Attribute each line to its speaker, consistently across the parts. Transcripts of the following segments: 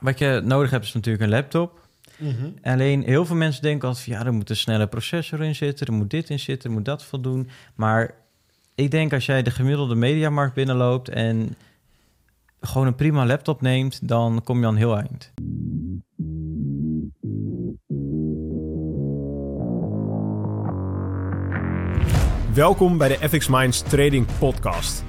Speaker 1: Wat je nodig hebt is natuurlijk een laptop.
Speaker 2: Mhm.
Speaker 1: Alleen heel veel mensen denken altijd van ja, er moet een snelle processor in zitten, er moet dit in zitten, er moet dat voldoen. Maar ik denk als jij de gemiddelde mediamarkt binnenloopt en gewoon een prima laptop neemt, dan kom je aan heel eind.
Speaker 2: Welkom bij de FX Minds Trading Podcast.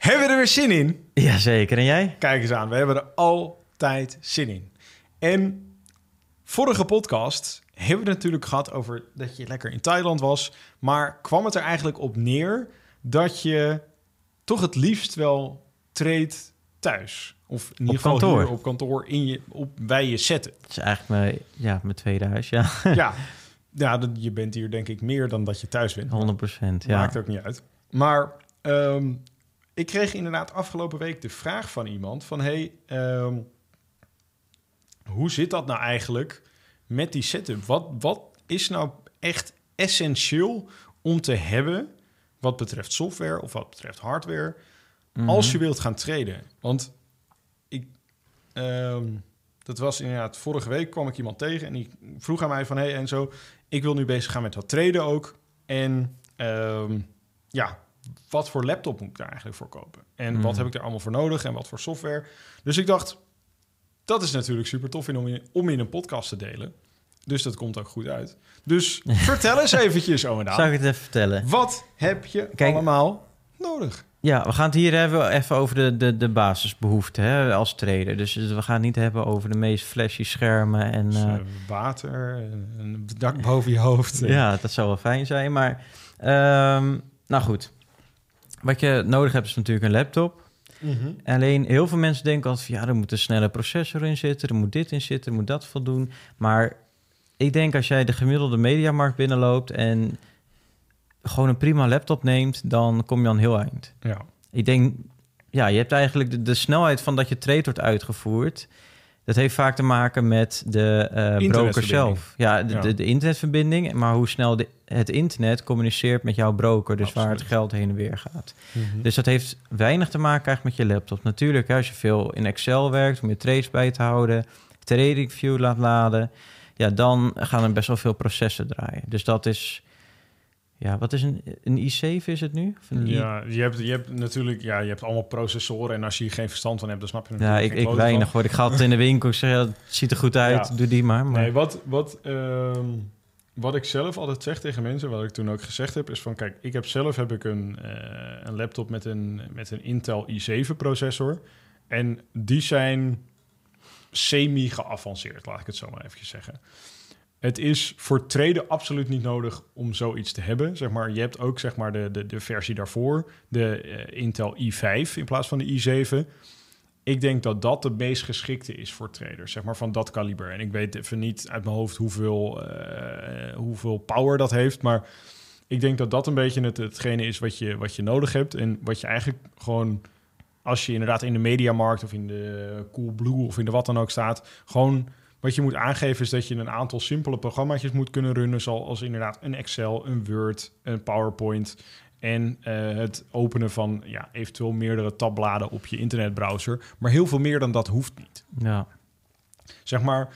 Speaker 2: Hebben we er weer zin in?
Speaker 1: Jazeker, en jij?
Speaker 2: Kijk eens aan, we hebben er altijd zin in. En vorige podcast hebben we het natuurlijk gehad over dat je lekker in Thailand was. Maar kwam het er eigenlijk op neer dat je toch het liefst wel treedt thuis? Of in ieder geval
Speaker 1: kantoor.
Speaker 2: hier op kantoor in je, op, bij je zetten.
Speaker 1: Het is eigenlijk mijn, ja, mijn tweede huis, ja.
Speaker 2: ja, ja dat- je bent hier denk ik meer dan dat je thuis bent.
Speaker 1: 100 procent, ja.
Speaker 2: Maakt ook niet uit. Maar ehm, ik kreeg inderdaad afgelopen week de vraag van iemand van... hey, ehm, hoe zit dat nou eigenlijk met die setup? Wat, wat is nou echt essentieel om te hebben... wat betreft software of wat betreft hardware...
Speaker 1: Mhm.
Speaker 2: als je wilt gaan traden? Want ik... ehm, dat was inderdaad, vorige week kwam ik iemand tegen en die vroeg aan mij van... hey Enzo, ik wil nu bezig gaan met wat traden ook. En ehm, ja, wat voor laptop moet ik daar eigenlijk voor kopen? En wat
Speaker 1: Mhm.
Speaker 2: heb ik er allemaal voor nodig en wat voor software? Dus ik dacht, dat is natuurlijk super tof om, in, om in een podcast te delen. Dus dat komt ook goed uit. Dus vertel eens eventjes, Daan.
Speaker 1: Zou ik het even vertellen?
Speaker 2: Wat heb je
Speaker 1: Kijk-
Speaker 2: allemaal nodig?
Speaker 1: Ja, we gaan het hier hebben even over de, de, de basisbehoeften hè, als trader. Dus we gaan het niet hebben over de meest flashy schermen en...
Speaker 2: Dus,
Speaker 1: eh,
Speaker 2: eh, water, een- een dak boven je hoofd.
Speaker 1: Ja, dat zou wel fijn zijn. Maar ehm, nou goed. Wat je nodig hebt is natuurlijk een laptop.
Speaker 2: Mhm.
Speaker 1: Alleen heel veel mensen denken altijd van ja, er moet een snelle processor in zitten, er moet dit in zitten, er moet dat voldoen. Maar ik denk als jij de gemiddelde mediamarkt binnenloopt en gewoon een prima laptop neemt, dan kom je aan heel eind.
Speaker 2: Ja.
Speaker 1: Ik denk, ja, je hebt eigenlijk de, de snelheid van dat je trade wordt uitgevoerd. Dat heeft vaak te maken met de eh broker zelf. Ja de,
Speaker 2: Ja.
Speaker 1: De, de internetverbinding, maar hoe snel de, het internet communiceert met jouw broker. Dus waar het geld heen en weer gaat.
Speaker 2: Mhm.
Speaker 1: Dus dat heeft weinig te maken eigenlijk met je laptop. Natuurlijk, hè, als je veel in Excel werkt om je trades bij te houden, TradingView laat laden, ja, dan gaan er best wel veel processen draaien. Dus dat is, ja, wat is een, een i7 is het nu? Of een i-
Speaker 2: Ja, je hebt, je hebt natuurlijk ja, je hebt allemaal processoren en als je hier geen verstand van hebt, dan snap je er
Speaker 1: Ja, ik, weinig
Speaker 2: van.
Speaker 1: hoor. Ik ga altijd in de winkel. Ik zeg, ja, het ziet er goed uit.
Speaker 2: Ja.
Speaker 1: Doe die maar. maar
Speaker 2: Nee, wat, wat, ehm, wat ik zelf altijd zeg tegen mensen, wat ik toen ook gezegd heb, is van kijk, ik heb zelf heb ik een, eh, een laptop met een, met een Intel i7 processor. En die zijn semi geavanceerd, laat ik het zo maar even zeggen. Het is voor traden absoluut niet nodig om zoiets te hebben. Zeg maar, je hebt ook zeg maar, de, de, de versie daarvoor, de eh, Intel i5 in plaats van de i7. Ik denk dat dat de meest geschikte is voor traders, zeg maar van dat kaliber. En ik weet even niet uit mijn hoofd hoeveel, eh, hoeveel power dat heeft, maar ik denk dat dat een beetje het, hetgene is wat je, wat je nodig hebt. En wat je eigenlijk gewoon, als je inderdaad in de mediamarkt of in de Coolblue of in de wat dan ook staat, gewoon wat je moet aangeven is dat je een aantal simpele programma's moet kunnen runnen, zoals inderdaad een Excel, een Word, een PowerPoint en eh, het openen van ja, eventueel meerdere tabbladen op je internetbrowser. Maar heel veel meer dan dat hoeft niet.
Speaker 1: ja.
Speaker 2: Zeg maar,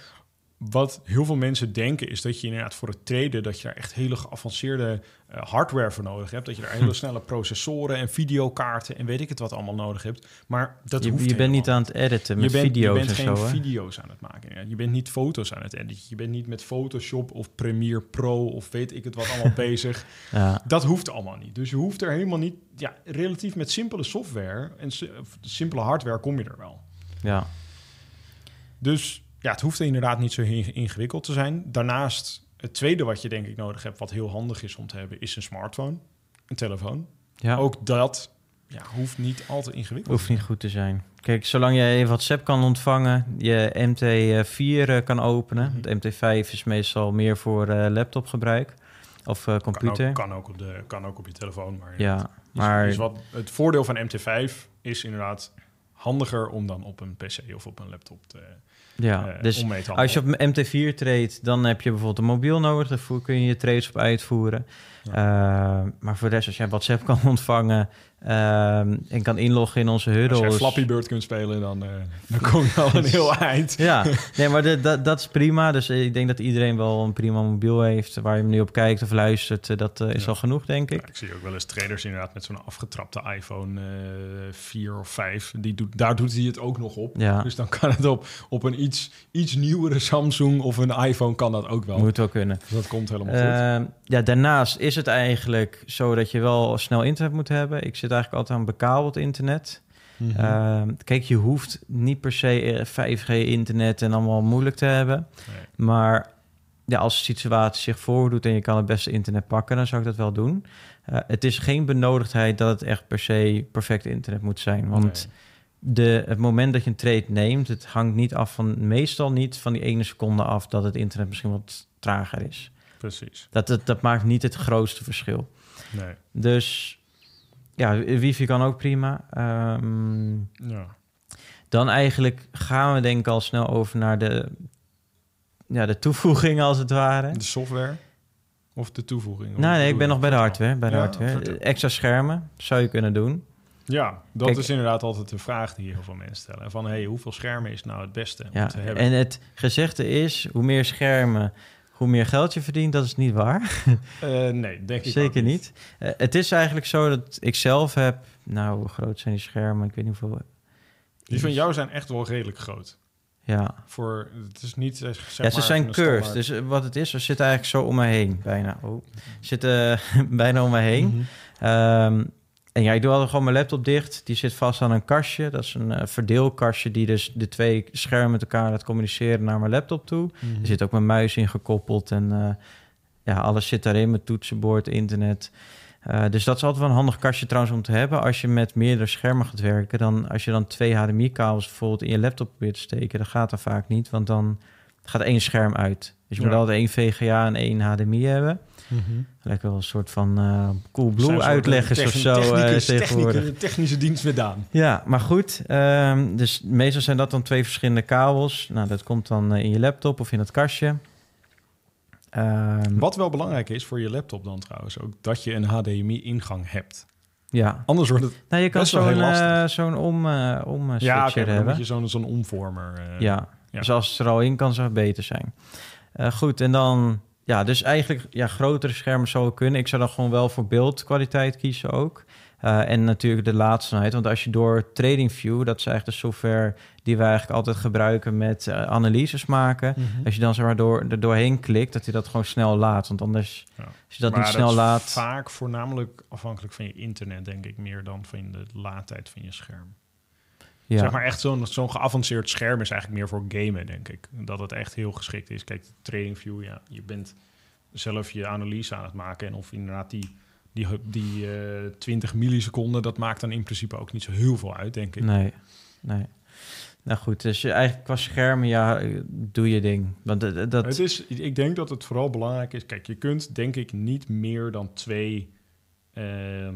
Speaker 2: wat heel veel mensen denken is dat je inderdaad voor het traden... dat je daar echt hele geavanceerde eh, hardware voor nodig hebt. Dat je daar hele snelle processoren en videokaarten en weet ik het wat allemaal nodig hebt. Maar dat
Speaker 1: je
Speaker 2: hoeft
Speaker 1: je bent niet aan het editen met
Speaker 2: je bent,
Speaker 1: video's
Speaker 2: je bent
Speaker 1: en
Speaker 2: geen
Speaker 1: zo.
Speaker 2: Video's aan het maken. Je bent niet foto's aan het editen. Je bent niet met Photoshop of Premiere Pro of weet ik het wat allemaal bezig.
Speaker 1: Ja.
Speaker 2: Dat hoeft allemaal niet. Dus je hoeft er helemaal niet... Ja, relatief met simpele software en simpele hardware kom je er wel.
Speaker 1: ja.
Speaker 2: Dus ja, het hoeft inderdaad niet zo inge- ingewikkeld te zijn. Daarnaast, het tweede wat je denk ik nodig hebt... wat heel handig is om te hebben, is een smartphone. Een telefoon.
Speaker 1: ja.
Speaker 2: Ook dat ja, hoeft niet al te ingewikkeld.
Speaker 1: Hoeft niet goed te zijn. Kijk, zolang je WhatsApp kan ontvangen, je MT4 eh, kan openen. De MT5 is meestal meer voor eh, laptopgebruik of eh, computer.
Speaker 2: Kan ook, kan, ook op de, kan ook op je telefoon. Maar
Speaker 1: ja, maar
Speaker 2: is wat, het voordeel van MT5 is inderdaad handiger om dan op een PC of op een laptop te,
Speaker 1: ja,
Speaker 2: eh,
Speaker 1: dus als je op MT4 treedt, dan heb je bijvoorbeeld een mobiel nodig. Daarvoor kun je je trades op uitvoeren. Eh, maar voor de rest, als jij WhatsApp kan ontvangen ehm, en kan inloggen in onze
Speaker 2: Als jij
Speaker 1: huddles.
Speaker 2: Flappy Bird kunt spelen, dan, eh, dan kom je al een heel eind.
Speaker 1: Ja, nee, maar de- dat, dat is prima. Dus ik denk dat iedereen wel een prima mobiel heeft waar je nu op kijkt of luistert. Eh, Dat eh, is
Speaker 2: Ja.
Speaker 1: al genoeg, denk
Speaker 2: Ja,
Speaker 1: ik.
Speaker 2: ik zie ook wel eens traders inderdaad met zo'n afgetrapte iPhone eh 4 of 5. Die doet, daar doet hij het ook nog op.
Speaker 1: Ja.
Speaker 2: Dus dan kan het op, op een iets, iets nieuwere Samsung of een iPhone kan dat ook wel.
Speaker 1: Moet wel kunnen.
Speaker 2: Dus dat komt helemaal goed.
Speaker 1: Ehm, ja, daarnaast is het eigenlijk zo dat je wel snel internet moet hebben. Ik zit eigenlijk altijd aan bekabeld internet.
Speaker 2: Mhm.
Speaker 1: Ehm, kijk, je hoeft niet per se eh, 5G-internet en allemaal moeilijk te hebben.
Speaker 2: Nee.
Speaker 1: Maar ja, als de situatie zich voordoet en je kan het beste internet pakken, dan zou ik dat wel doen. Eh, het is geen benodigdheid dat het echt per se perfect internet moet zijn. Want de, het moment dat je een trade neemt, het hangt niet af van, meestal niet van die ene seconde af dat het internet misschien wat trager is.
Speaker 2: Precies.
Speaker 1: Dat, dat, dat maakt niet het grootste verschil.
Speaker 2: Nee.
Speaker 1: Dus ja, wifi kan ook prima. Ehm,
Speaker 2: Ja.
Speaker 1: dan eigenlijk gaan we denk ik al snel over naar de, ja, de toevoegingen als het ware.
Speaker 2: De software of de toevoeging? Hoe
Speaker 1: Nee, nee, ik ben nog bij de hardware. Bij de
Speaker 2: Ja,
Speaker 1: hardware. Extra schermen zou je kunnen doen.
Speaker 2: Ja, dat
Speaker 1: Kijk-
Speaker 2: is inderdaad altijd de vraag die heel veel mensen stellen. Van, hey, hoeveel schermen is nou het beste
Speaker 1: Ja.
Speaker 2: om te hebben?
Speaker 1: En het gezegde is, hoe meer schermen, hoe meer geld je verdient. Dat is niet waar.
Speaker 2: Eh, nee, denk ik
Speaker 1: Zeker niet. Eh, het is eigenlijk zo dat ik zelf heb... Nou, hoe groot zijn die schermen? Ik weet niet hoeveel...
Speaker 2: Die van jou zijn echt wel redelijk groot.
Speaker 1: Ja,
Speaker 2: Voor, het is niet, eh, zeg
Speaker 1: ja ze
Speaker 2: maar,
Speaker 1: zijn curved. Dus wat het is, ze zitten eigenlijk zo om me heen. Bijna. Oh. Ze zitten bijna om me heen.
Speaker 2: Mhm.
Speaker 1: Ehm, en ja, ik doe altijd gewoon mijn laptop dicht. Die zit vast aan een kastje. Dat is een eh, verdeelkastje die dus de twee schermen met elkaar laat communiceren naar mijn laptop toe.
Speaker 2: Mhm.
Speaker 1: Er zit ook mijn muis in gekoppeld en eh, ja, alles zit daarin. Mijn toetsenbord, internet. Eh, dus dat is altijd wel een handig kastje trouwens om te hebben. Als je met meerdere schermen gaat werken, dan als je dan twee HDMI-kabels bijvoorbeeld in je laptop probeert te steken, dan gaat dat vaak niet, want dan gaat één scherm uit. Dus je moet altijd één VGA en één HDMI hebben.
Speaker 2: Mhm.
Speaker 1: Lekker wel een soort van eh cool blue uitleggers of zo eh,
Speaker 2: technicus-
Speaker 1: tegenwoordig.
Speaker 2: technicus- technische dienst met Daan.
Speaker 1: Ja, maar goed. ehm, dus meestal zijn dat dan twee verschillende kabels. Nou, dat komt dan eh, in je laptop of in het kastje. Ehm,
Speaker 2: Wat wel belangrijk is voor je laptop dan trouwens ook, dat je een HDMI-ingang hebt.
Speaker 1: Ja.
Speaker 2: Anders wordt het...
Speaker 1: Nou, je kan
Speaker 2: Best wel heel
Speaker 1: zo'n eh, zo'n om, eh om eh,
Speaker 2: ja, dan
Speaker 1: hebben.
Speaker 2: moet je zo'n zo'n omvormer... eh,
Speaker 1: ja.
Speaker 2: ja.
Speaker 1: dus als het er al in kan, zou het beter zijn. Eh, goed, en dan... Ja, dus eigenlijk ja, grotere schermen zou kunnen. Ik zou dan gewoon wel voor beeldkwaliteit kiezen ook. Eh, en natuurlijk de laatste snelheid. Want als je door TradingView, dat is eigenlijk de software die wij eigenlijk altijd gebruiken met eh, analyses maken.
Speaker 2: Mhm.
Speaker 1: Als je dan zeg maar door, er doorheen klikt, dat hij dat gewoon snel laat. Want anders,
Speaker 2: Ja.
Speaker 1: als je dat
Speaker 2: Maar
Speaker 1: niet snel laat...
Speaker 2: vaak voornamelijk afhankelijk van je internet, denk ik, meer dan van de laadtijd van je scherm.
Speaker 1: Ja,
Speaker 2: Zeg maar echt zo'n zo'n geavanceerd scherm is eigenlijk meer voor gamen, denk ik. Dat het echt heel geschikt is. Kijk, TradingView, ja, je bent zelf je analyse aan het maken. En of inderdaad die, die, die eh 20 milliseconden, dat maakt dan in principe ook niet zo heel veel uit, denk ik.
Speaker 1: Nee, nee. Nou goed, dus je eigenlijk qua schermen, ja, doe je ding. Want dat, dat
Speaker 2: Het is, ik denk dat het vooral belangrijk is. Kijk, je kunt denk ik niet meer dan twee ehm,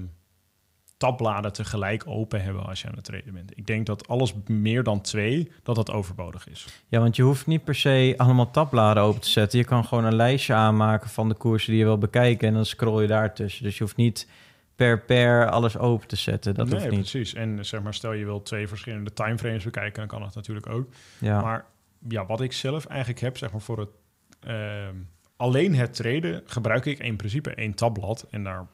Speaker 2: tabbladen tegelijk open hebben als je aan het traden bent. Ik denk dat alles meer dan twee, dat dat overbodig is.
Speaker 1: ja, want je hoeft niet per se allemaal tabbladen open te zetten. Je kan gewoon een lijstje aanmaken van de koersen die je wil bekijken en dan scroll je daar tussen. Dus je hoeft niet per per alles open te zetten. Dat
Speaker 2: nee,
Speaker 1: hoeft niet.
Speaker 2: precies. En zeg maar, stel je wil twee verschillende timeframes bekijken, dan kan dat natuurlijk ook.
Speaker 1: Ja.
Speaker 2: Maar ja, wat ik zelf eigenlijk heb, zeg maar voor het ehm, alleen het traden, gebruik ik in principe één tabblad en daar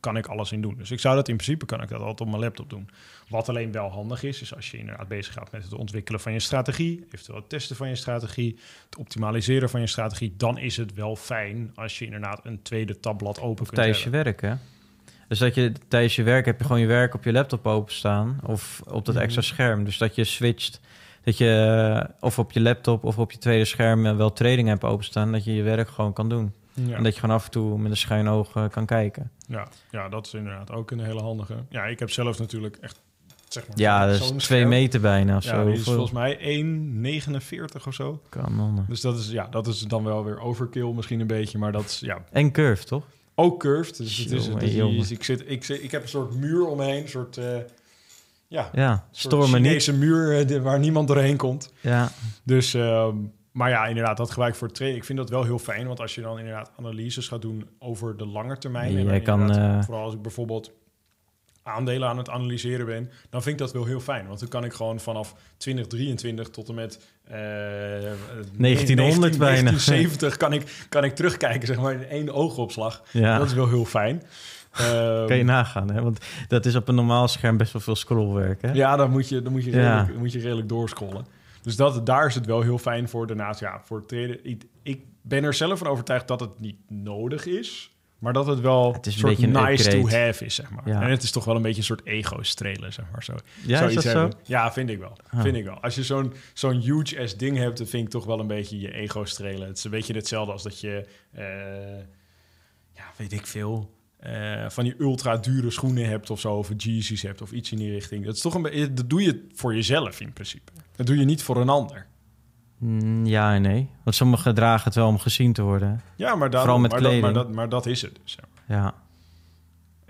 Speaker 2: kan ik alles in doen. Dus ik zou dat in principe kan ik dat altijd op mijn laptop doen. Wat alleen wel handig is, is als je inderdaad bezig gaat met het ontwikkelen van je strategie, eventueel het testen van je strategie, het optimaliseren van je strategie, dan is het wel fijn als je inderdaad een tweede tabblad open
Speaker 1: Of
Speaker 2: kunt
Speaker 1: tijdens je werk, hè? Dus dat je tijdens je werk heb je gewoon je werk op je laptop openstaan of op dat
Speaker 2: Mhm.
Speaker 1: extra scherm. Dus dat je switcht, dat je eh, of op je laptop of op je tweede scherm eh, wel trading hebt openstaan, dat je je werk gewoon kan doen.
Speaker 2: Ja.
Speaker 1: En dat je gewoon af en toe met een schuin oog eh, kan kijken.
Speaker 2: Ja, ja, dat is inderdaad ook een hele handige. Ja, ik heb zelf natuurlijk echt, zeg maar...
Speaker 1: Ja, dat is twee
Speaker 2: scherm.
Speaker 1: meter bijna of
Speaker 2: Ja,
Speaker 1: zo.
Speaker 2: die is volgens mij 1,49 of zo.
Speaker 1: kanonnen.
Speaker 2: Dus dat is, ja, dat is dan wel weer overkill misschien een beetje. Maar dat is, ja,
Speaker 1: En curve, toch?
Speaker 2: ook curved. Dus het is, het is-
Speaker 1: jongen.
Speaker 2: ik, zit, ik, zit, ik heb een soort muur omheen. Een soort, eh ja,
Speaker 1: Ja, niet.
Speaker 2: Chinese muur eh, waar niemand doorheen komt.
Speaker 1: Ja,
Speaker 2: Dus, ehm, maar ja, inderdaad, dat gebruik ik voor het trainen. Ik vind dat wel heel fijn, want als je dan inderdaad analyses gaat doen over de lange termijn. en
Speaker 1: Jij kan, eh,
Speaker 2: Vooral als ik bijvoorbeeld aandelen aan het analyseren ben, dan vind ik dat wel heel fijn. Want dan kan ik gewoon vanaf 2023 tot en met eh
Speaker 1: 1900 bijna.
Speaker 2: 1970 kan ik, kan ik terugkijken, zeg maar, in één oogopslag.
Speaker 1: ja.
Speaker 2: Dat is wel heel fijn. Ehm,
Speaker 1: kan je nagaan, hè? Want dat is op een normaal scherm best wel veel scrollwerk, hè?
Speaker 2: Ja, dan moet je, dan moet je,
Speaker 1: Ja.
Speaker 2: redelijk, dan moet je redelijk doorscrollen. Dus dat, daar is het wel heel fijn voor. Daarnaast, ja, voor het traden... Ik, ik ben er zelf van overtuigd dat het niet nodig is. Maar dat het wel
Speaker 1: Het is een
Speaker 2: soort nice
Speaker 1: upgrade.
Speaker 2: to have is, zeg maar.
Speaker 1: Ja.
Speaker 2: En het is toch wel een beetje een soort ego-strelen, zeg maar. Zo.
Speaker 1: Ja, is
Speaker 2: Zoiets
Speaker 1: dat zo?
Speaker 2: Ja, vind ik wel.
Speaker 1: Ah.
Speaker 2: Vind ik wel. Als je zo'n zo'n huge-ass ding hebt, dan vind ik toch wel een beetje je ego-strelen. Het is een beetje hetzelfde als dat je... eh, ja, weet ik veel... eh, van die ultra dure schoenen hebt of zo, of Yeezys hebt of iets in die richting. Dat is toch een beetje, dat doe je voor jezelf in principe. Dat doe je niet voor een ander.
Speaker 1: Mm, Ja en nee. Want sommigen dragen het wel om gezien te worden.
Speaker 2: Ja, maar, daarom,
Speaker 1: Vooral met
Speaker 2: maar, dat, maar, dat, maar dat is het. Dus,
Speaker 1: ja.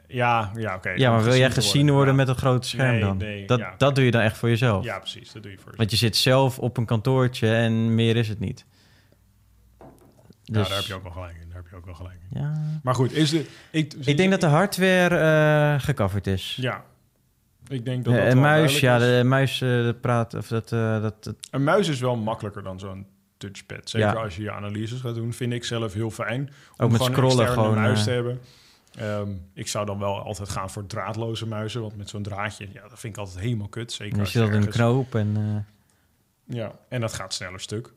Speaker 2: Ja, ja, oké.
Speaker 1: ja maar wil jij gezien worden
Speaker 2: Ja.
Speaker 1: met een groot scherm
Speaker 2: Nee,
Speaker 1: dan?
Speaker 2: nee,
Speaker 1: dat,
Speaker 2: ja.
Speaker 1: dat doe je dan echt voor jezelf.
Speaker 2: Ja, precies. Dat doe je voor jezelf.
Speaker 1: Want je zit zelf op een kantoortje en meer is het niet.
Speaker 2: Ja,
Speaker 1: Dus,
Speaker 2: daar heb je ook wel gelijk in. Daar heb je ook wel gelijk in.
Speaker 1: ja.
Speaker 2: Maar goed, is de... Ik,
Speaker 1: Ik denk dat de hardware eh gecoverd is.
Speaker 2: Ja. Ik denk dat dat
Speaker 1: een muis, ja, de muis eh, praat, of dat, eh, dat, dat-
Speaker 2: Een muis is wel makkelijker dan zo'n touchpad. Zeker
Speaker 1: Ja.
Speaker 2: als je je analyses gaat doen, vind ik zelf heel fijn. Om
Speaker 1: Ook met
Speaker 2: gewoon
Speaker 1: scrollen
Speaker 2: een
Speaker 1: gewoon,
Speaker 2: muis te hebben. Ehm, ik zou dan wel altijd gaan voor draadloze muizen, want met zo'n draadje, ja, dat vind ik altijd helemaal kut. Zeker
Speaker 1: je
Speaker 2: als
Speaker 1: zit dat in een knoop en
Speaker 2: Ja, en dat gaat sneller stuk.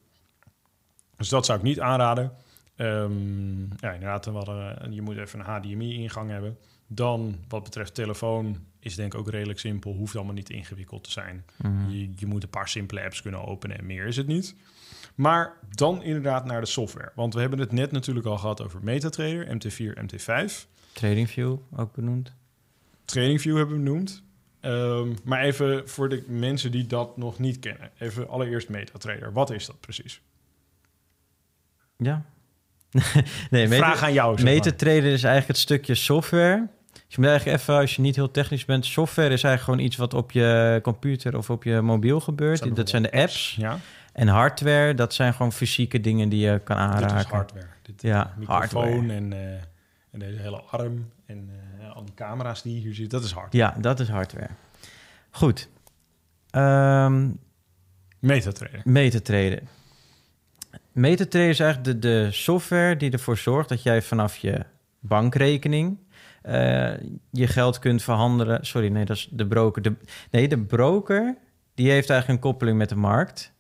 Speaker 2: Dus dat zou ik niet aanraden. Ehm, ja, inderdaad, hadden, je moet even een HDMI-ingang hebben. Dan, wat betreft telefoon, is denk ik ook redelijk simpel. Hoeft allemaal niet ingewikkeld te zijn.
Speaker 1: mhm.
Speaker 2: Je, je moet een paar simpele apps kunnen openen en meer is het niet. Maar dan inderdaad naar de software. Want we hebben het net natuurlijk al gehad over MetaTrader, MT4, MT5.
Speaker 1: TradingView ook benoemd.
Speaker 2: TradingView hebben we benoemd. Ehm, maar even voor de mensen die dat nog niet kennen. Even allereerst MetaTrader. Wat is dat precies?
Speaker 1: Ja. nee,
Speaker 2: Vraag aan jou.
Speaker 1: is eigenlijk het stukje software. Dus je moet eigenlijk even, als je niet heel technisch bent, software is eigenlijk gewoon iets wat op je computer of op je mobiel gebeurt. dat zijn de apps.
Speaker 2: Ja,
Speaker 1: En hardware, dat zijn gewoon fysieke dingen die je kan aanraken.
Speaker 2: dit is hardware. Dit,
Speaker 1: Ja,
Speaker 2: microfoon
Speaker 1: hardware.
Speaker 2: En, eh, en deze hele arm en eh, al die camera's die je hier ziet. Dat is hardware.
Speaker 1: Ja, dat is hardware. Goed. Ehm
Speaker 2: MetaTrader.
Speaker 1: MetaTrader. MetaTrader is eigenlijk de, de software die ervoor zorgt dat jij vanaf je bankrekening eh, je geld kunt verhandelen. Sorry, nee, dat is de broker. De, nee, de broker die heeft eigenlijk een koppeling met de markt.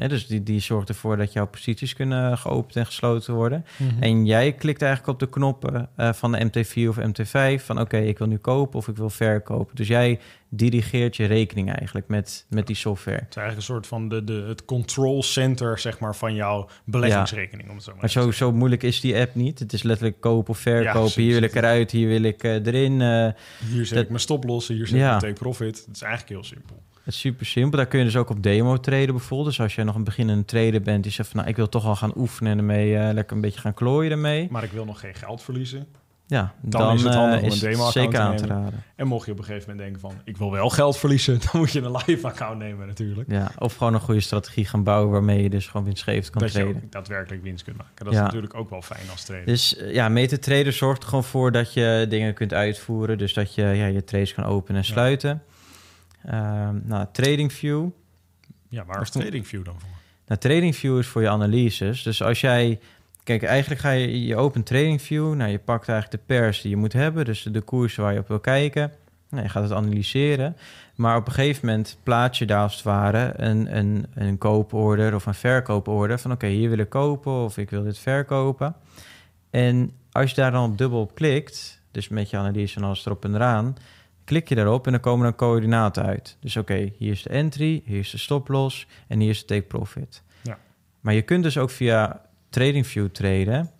Speaker 1: Hè, dus die, die zorgt ervoor dat jouw posities kunnen geopend en gesloten worden.
Speaker 2: Mhm.
Speaker 1: En jij klikt eigenlijk op de knoppen eh, van de MT4 of MT5 van oké, ik wil nu kopen of ik wil verkopen. Dus jij dirigeert je rekening eigenlijk met, met die software.
Speaker 2: Het is eigenlijk een soort van de, de, het control center zeg maar, van jouw beleggingsrekening. Om het zo maar,
Speaker 1: Maar zo, zo moeilijk is die app niet. Het is letterlijk kopen of verkopen. hier wil ik eruit, hier wil ik eh, erin. eh.
Speaker 2: Hier zet
Speaker 1: dat-
Speaker 2: ik mijn stoplossen, hier zet
Speaker 1: Ja.
Speaker 2: ik mijn take profit. Het is eigenlijk heel simpel.
Speaker 1: Het is super simpel. Daar kun je dus ook op demo traden bijvoorbeeld. Dus als jij nog een beginnende trader bent, die zegt van nou, ik wil toch al gaan oefenen en ermee eh, lekker een beetje gaan klooien ermee.
Speaker 2: Maar ik wil nog geen geld verliezen.
Speaker 1: Ja,
Speaker 2: Dan
Speaker 1: dan,
Speaker 2: is het handig
Speaker 1: eh,
Speaker 2: om
Speaker 1: is
Speaker 2: een demo-account
Speaker 1: zeker
Speaker 2: te
Speaker 1: aan te raden.
Speaker 2: En mocht je op een gegeven moment denken van... ik wil wel geld verliezen, dan moet je een live account nemen natuurlijk.
Speaker 1: Ja, of gewoon een goede strategie gaan bouwen waarmee je dus gewoon winstgevend kan
Speaker 2: dat
Speaker 1: traden.
Speaker 2: ook daadwerkelijk winst kunt maken. Dat
Speaker 1: Ja.
Speaker 2: is natuurlijk ook wel fijn als trader.
Speaker 1: Dus eh, ja, MetaTrader zorgt er gewoon voor dat je dingen kunt uitvoeren. Dus dat je ja, je trades kan openen en sluiten. Nou, TradingView.
Speaker 2: ja, waar is TradingView dan voor?
Speaker 1: Nou, TradingView is voor je analyses. Dus als jij... Kijk, eigenlijk ga je... Je opent TradingView. Nou, je pakt eigenlijk de pairs die je moet hebben. Dus de koersen waar je op wil kijken. Nou, je gaat het analyseren. Maar op een gegeven moment plaats je daar als het ware... een, een, een kooporder of een verkooporder. Van oké, hier wil ik kopen of ik wil dit verkopen. En als je daar dan op dubbel op klikt... Dus met je analyse en alles erop en eraan... Klik je daarop en dan komen er coördinaten uit. Dus oké, hier is de entry, hier is de stop-loss en hier is de take profit.
Speaker 2: Ja.
Speaker 1: Maar je kunt dus ook via TradingView traden.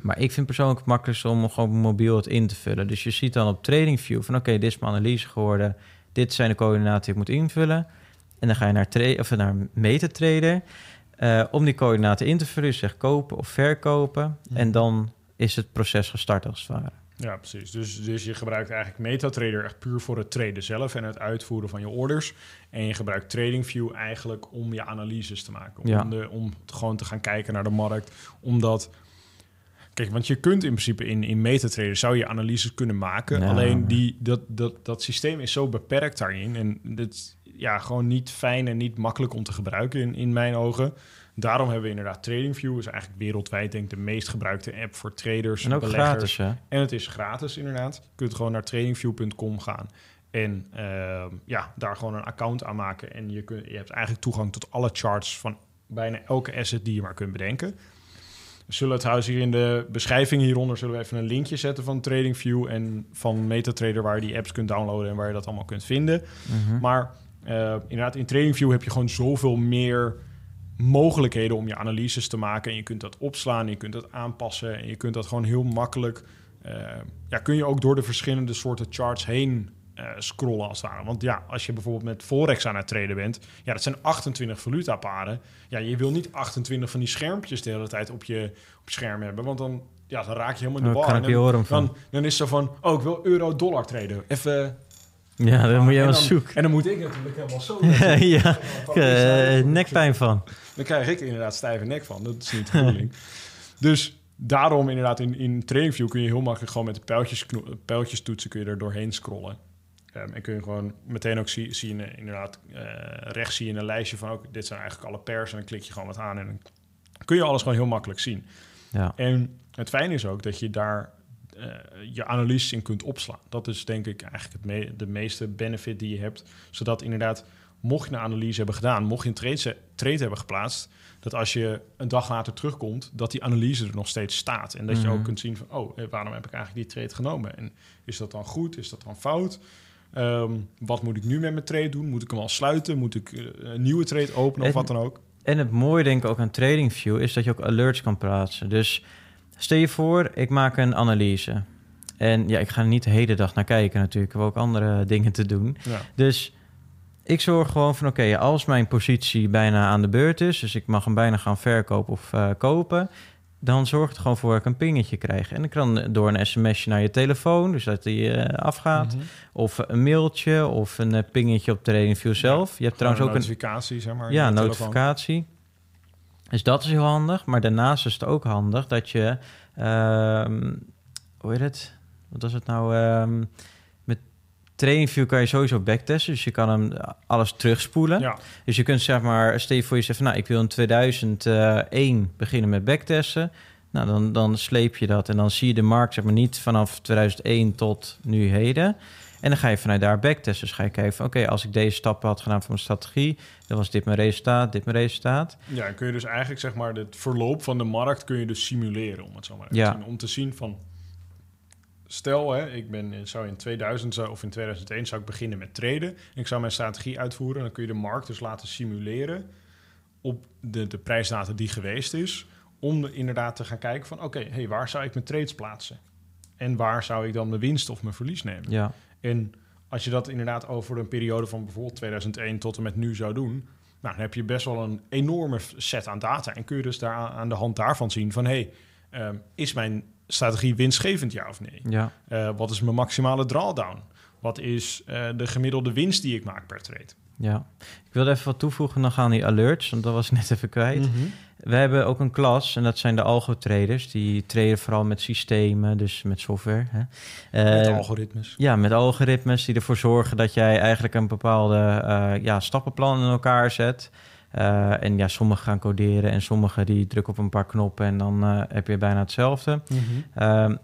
Speaker 1: Maar ik vind persoonlijk het makkelijkst om gewoon mobiel het in te vullen. Dus je ziet dan op TradingView van oké, dit is mijn analyse geworden. Dit zijn de coördinaten die ik moet invullen. En dan ga je naar, tra- of naar MetaTrader. eh om die coördinaten in te vullen, dus zeg kopen of verkopen. En dan is het proces gestart als het ware.
Speaker 2: Ja, precies. Dus, dus je gebruikt eigenlijk MetaTrader echt puur voor het traden zelf en het uitvoeren van je orders. En je gebruikt TradingView eigenlijk om je analyses te maken. Om,
Speaker 1: Ja.
Speaker 2: de, om gewoon te gaan kijken naar de markt. Omdat... Kijk, want je kunt in principe in, in MetaTrader zou je analyses kunnen maken.
Speaker 1: Ja.
Speaker 2: Alleen die, dat, dat, dat systeem is zo beperkt daarin. En dit is ja, gewoon niet fijn en niet makkelijk om te gebruiken in, in mijn ogen. Daarom hebben we inderdaad TradingView. is eigenlijk wereldwijd denk ik de meest gebruikte app voor traders,
Speaker 1: En ook
Speaker 2: beleggers.
Speaker 1: gratis, hè?
Speaker 2: En het is gratis inderdaad. Je kunt gewoon naar tradingview.com gaan. En ehm, ja, daar gewoon een account aan maken. En je, kunt, je hebt eigenlijk toegang tot alle charts van bijna elke asset die je maar kunt bedenken. We zullen trouwens hier in de beschrijving hieronder zullen we even een linkje zetten van TradingView en van MetaTrader waar je die apps kunt downloaden en waar je dat allemaal kunt vinden.
Speaker 1: Mhm.
Speaker 2: Maar eh, inderdaad, in TradingView heb je gewoon zoveel meer mogelijkheden om je analyses te maken. En je kunt dat opslaan, je kunt dat aanpassen en je kunt dat gewoon heel makkelijk. eh, ja, kun je ook door de verschillende soorten charts heen eh, scrollen als het ware. Want ja, als je bijvoorbeeld met Forex aan het traden bent, ja, dat zijn 28 valutaparen. Ja, je wil niet 28 van die schermpjes de hele tijd op je, op scherm hebben, want dan, ja, dan raak je helemaal in de war. dan, dan, dan is het zo van, oh, ik wil euro-dollar traden. Even
Speaker 1: Ja, dan moet je
Speaker 2: dan-
Speaker 1: zoeken.
Speaker 2: En dan moet ik natuurlijk helemaal zo.
Speaker 1: ja, eh, nekpijn van.
Speaker 2: Dan krijg ik inderdaad stijve nek van. Dat is niet de bedoeling. dus daarom inderdaad in, in TradingView kun je heel makkelijk gewoon met de pijltjes, pijltjes toetsen kun je er doorheen scrollen. Ehm, en kun je gewoon meteen ook zien, zien eh, inderdaad eh, rechts zie je een lijstje van ook dit zijn eigenlijk alle pers en dan klik je gewoon wat aan en dan kun je alles gewoon heel makkelijk zien.
Speaker 1: Ja.
Speaker 2: En het fijne is ook dat je daar eh, je analyses in kunt opslaan. Dat is denk ik eigenlijk het me- de meeste benefit die je hebt. Zodat inderdaad, mocht je een analyse hebben gedaan, mocht je een trade, trade hebben geplaatst, dat als je een dag later terugkomt, dat die analyse er nog steeds staat. En dat je
Speaker 1: Mhm.
Speaker 2: ook kunt zien van, oh, eh, waarom heb ik eigenlijk die trade genomen? En is dat dan goed? Is dat dan fout? Ehm, wat moet ik nu met mijn trade doen? Moet ik hem al sluiten? Moet ik eh, een nieuwe trade openen of wat dan ook?
Speaker 1: En het mooie denk ik ook aan TradingView is dat je ook alerts kan plaatsen. Dus stel je voor, ik maak een analyse. En ja, ik ga er niet de hele dag naar kijken natuurlijk. Ik heb ook andere dingen te doen.
Speaker 2: Ja.
Speaker 1: Dus ik zorg gewoon van, oké, als mijn positie bijna aan de beurt is... dus ik mag hem bijna gaan verkopen of eh, kopen... dan zorg het gewoon voor dat ik een pingetje krijg. En ik kan door een sms'je naar je telefoon, dus dat die eh, afgaat...
Speaker 2: Mhm.
Speaker 1: of een mailtje of een eh, pingetje op TradingView zelf. Je hebt trouwens ook een
Speaker 2: notificatie, zeg maar.
Speaker 1: ja,
Speaker 2: telefoon.
Speaker 1: Dus dat is heel handig. Maar daarnaast is het ook handig dat je... ehm, hoe heet het? Wat was het nou? Ehm, met TradingView kan je sowieso backtesten. Dus je kan hem eh, alles terugspoelen.
Speaker 2: Ja,
Speaker 1: Dus je kunt zeg maar... Stel je voor jezelf... Nou, ik wil in 2001 beginnen met backtesten. Nou, dan, dan sleep je dat. En dan zie je de markt zeg maar niet vanaf 2001 tot nu heden. En dan ga je vanuit daar backtesten. Dus ga je kijken van... Oké, als ik deze stappen had gedaan voor mijn strategie... dan was dit mijn resultaat, dit mijn resultaat.
Speaker 2: Ja, en kun je dus eigenlijk zeg maar het verloop van de markt kun je dus simuleren, om het zo maar
Speaker 1: Ja.
Speaker 2: te zien. Om te zien van, stel hè, ik ben, in- zou in 2000 zou- of in 2001 zou ik beginnen met traden. En ik zou mijn strategie uitvoeren. Dan kun je de markt dus laten simuleren op de, de prijsdata die geweest is. Om inderdaad te gaan kijken van, oké, hey, waar zou ik mijn trades plaatsen? En waar zou ik dan mijn winst of mijn verlies nemen?
Speaker 1: Ja,
Speaker 2: En als je dat inderdaad over een periode van bijvoorbeeld 2001 tot en met nu zou doen, nou, dan heb je best wel een enorme set aan data. En kun je dus daar aan- de hand daarvan zien van, hey, ehm, is mijn strategie winstgevend ja of nee?
Speaker 1: ja.
Speaker 2: Eh, wat is mijn maximale drawdown? Wat is eh, de gemiddelde winst die ik maak per trade?
Speaker 1: Ja, ik wilde even wat toevoegen nog aan die alerts, want dat was ik net even kwijt.
Speaker 2: Mhm.
Speaker 1: We hebben ook een klas en dat zijn de algo-traders. Die traden vooral met systemen, dus met software. Hè.
Speaker 2: Met
Speaker 1: Eh,
Speaker 2: algoritmes.
Speaker 1: ja, met algoritmes die ervoor zorgen dat jij eigenlijk een bepaalde eh, ja, stappenplan in elkaar zet. Eh, en ja, sommigen gaan coderen en sommigen die drukken op een paar knoppen en dan heb je bijna hetzelfde.
Speaker 2: Mhm.
Speaker 1: Ehm,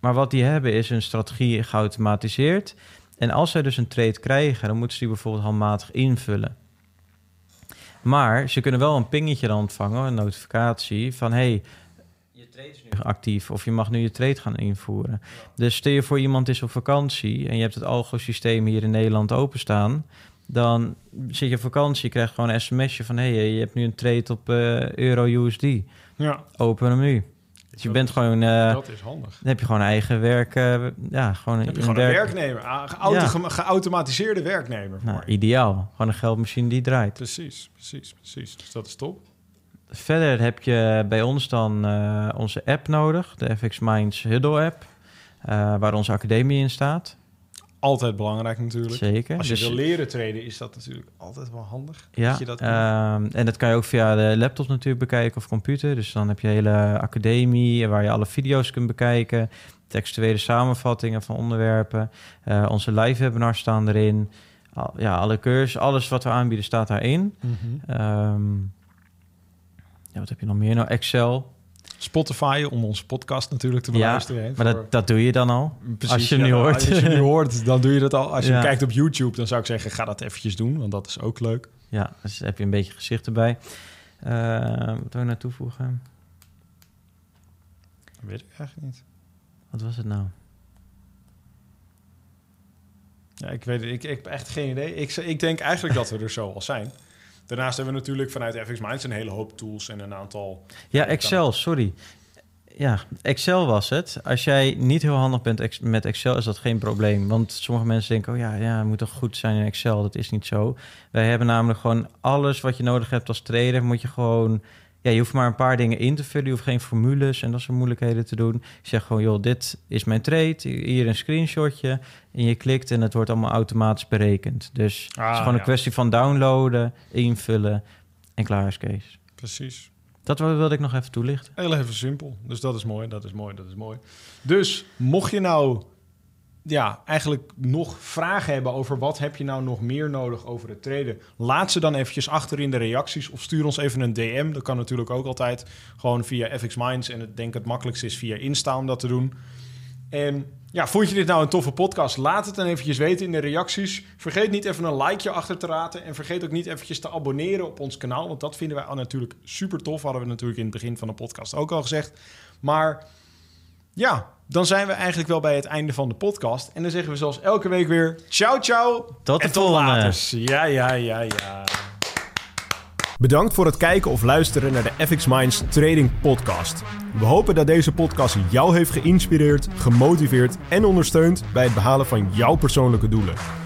Speaker 1: maar wat die hebben is een strategie geautomatiseerd. En als zij dus een trade krijgen, dan moeten ze die bijvoorbeeld handmatig invullen. Maar ze kunnen wel een pingetje dan ontvangen, een notificatie van hey, je trade is nu actief of je mag nu je trade gaan invoeren. Dus stel je voor iemand is op vakantie en je hebt het algo-systeem hier in Nederland openstaan, dan zit je op vakantie, je krijgt gewoon een sms'je van hey, je hebt nu een trade op eh, euro USD.
Speaker 2: Ja.
Speaker 1: Open hem nu. Dus je bent gewoon... eh,
Speaker 2: dat is handig.
Speaker 1: dan heb je gewoon eigen werk. eh, ja, gewoon
Speaker 2: Dan heb je gewoon een werknemer, geauto- geautomatiseerde werknemer. voor
Speaker 1: Nou, ideaal. Gewoon een geldmachine die draait.
Speaker 2: Precies, precies, precies. Dus dat is top.
Speaker 1: Verder heb je bij ons dan eh, onze app nodig. De FX Minds Huddle app. waar onze academie in staat.
Speaker 2: Altijd belangrijk natuurlijk.
Speaker 1: Zeker.
Speaker 2: Als je
Speaker 1: Dus-
Speaker 2: wil leren traden, is dat natuurlijk altijd wel handig.
Speaker 1: Ja,
Speaker 2: dat je dat
Speaker 1: ehm, en dat kan je ook via de laptop natuurlijk bekijken of computer. Dus dan heb je een hele academie waar je alle video's kunt bekijken. Textuele samenvattingen van onderwerpen. Eh, onze live webinars staan erin. Al- ja, alle cursussen, alles wat we aanbieden staat daarin. Ehm, ja, wat heb je nog meer? Nou, Excel.
Speaker 2: Spotify om onze podcast natuurlijk te
Speaker 1: Ja,
Speaker 2: beluisteren. hè,
Speaker 1: Maar
Speaker 2: voor-
Speaker 1: dat, dat doe je dan al.
Speaker 2: Precies,
Speaker 1: als je
Speaker 2: ja,
Speaker 1: nu hoort.
Speaker 2: Als je nu hoort, dan doe je dat al. Als je
Speaker 1: Ja.
Speaker 2: kijkt op YouTube, dan zou ik zeggen, ga dat eventjes doen, want dat is ook leuk.
Speaker 1: Ja, dus heb je een beetje gezicht erbij. Ehm, wat wil je nou toevoegen?
Speaker 2: Dat weet ik eigenlijk niet.
Speaker 1: Wat was het nou?
Speaker 2: Ja, ik weet het. Ik, ik heb echt geen idee. Ik, ik denk eigenlijk dat we er zo al zijn. Daarnaast hebben we natuurlijk vanuit FX Minds een hele hoop tools en een aantal...
Speaker 1: Ja. Excel, sorry. Ja, Excel was het. Als jij niet heel handig bent met Excel, is dat geen probleem. Want sommige mensen denken, oh ja, ja, moet toch goed zijn in Excel. Dat is niet zo. Wij hebben namelijk gewoon alles wat je nodig hebt als trader, moet je gewoon... Ja, je hoeft maar een paar dingen in te vullen. Je hoeft geen formules en dat soort moeilijkheden te doen. Je zegt gewoon, joh, dit is mijn trade. Hier een screenshotje. En je klikt en het wordt allemaal automatisch berekend. Dus het is
Speaker 2: Ah,
Speaker 1: gewoon
Speaker 2: ja.
Speaker 1: een kwestie van downloaden, invullen en klaar is Kees.
Speaker 2: Precies.
Speaker 1: Dat wilde ik nog even toelichten.
Speaker 2: Heel even simpel. Dus dat is mooi, dat is mooi, dat is mooi. Dus mocht je nou ja, eigenlijk nog vragen hebben over wat heb je nou nog meer nodig over het traden, laat ze dan eventjes achter in de reacties of stuur ons even een DM. Dat kan natuurlijk ook altijd gewoon via FX Minds en ik denk het makkelijkste is via Insta om dat te doen. En ja, vond je dit nou een toffe podcast? Laat het dan eventjes weten in de reacties. Vergeet niet even een likeje achter te laten. En vergeet ook niet eventjes te abonneren op ons kanaal. Want dat vinden wij natuurlijk super tof. Hadden we natuurlijk in het begin van de podcast ook al gezegd. Maar ja, dan zijn we eigenlijk wel bij het einde van de podcast. En dan zeggen we zoals elke week weer... Ciao, ciao.
Speaker 1: Tot de
Speaker 2: en tot
Speaker 1: volgende.
Speaker 2: later. Ja, ja, ja, ja. Bedankt voor het kijken of luisteren naar de FX Minds Trading Podcast. We hopen dat deze podcast jou heeft geïnspireerd, gemotiveerd en ondersteund bij het behalen van jouw persoonlijke doelen.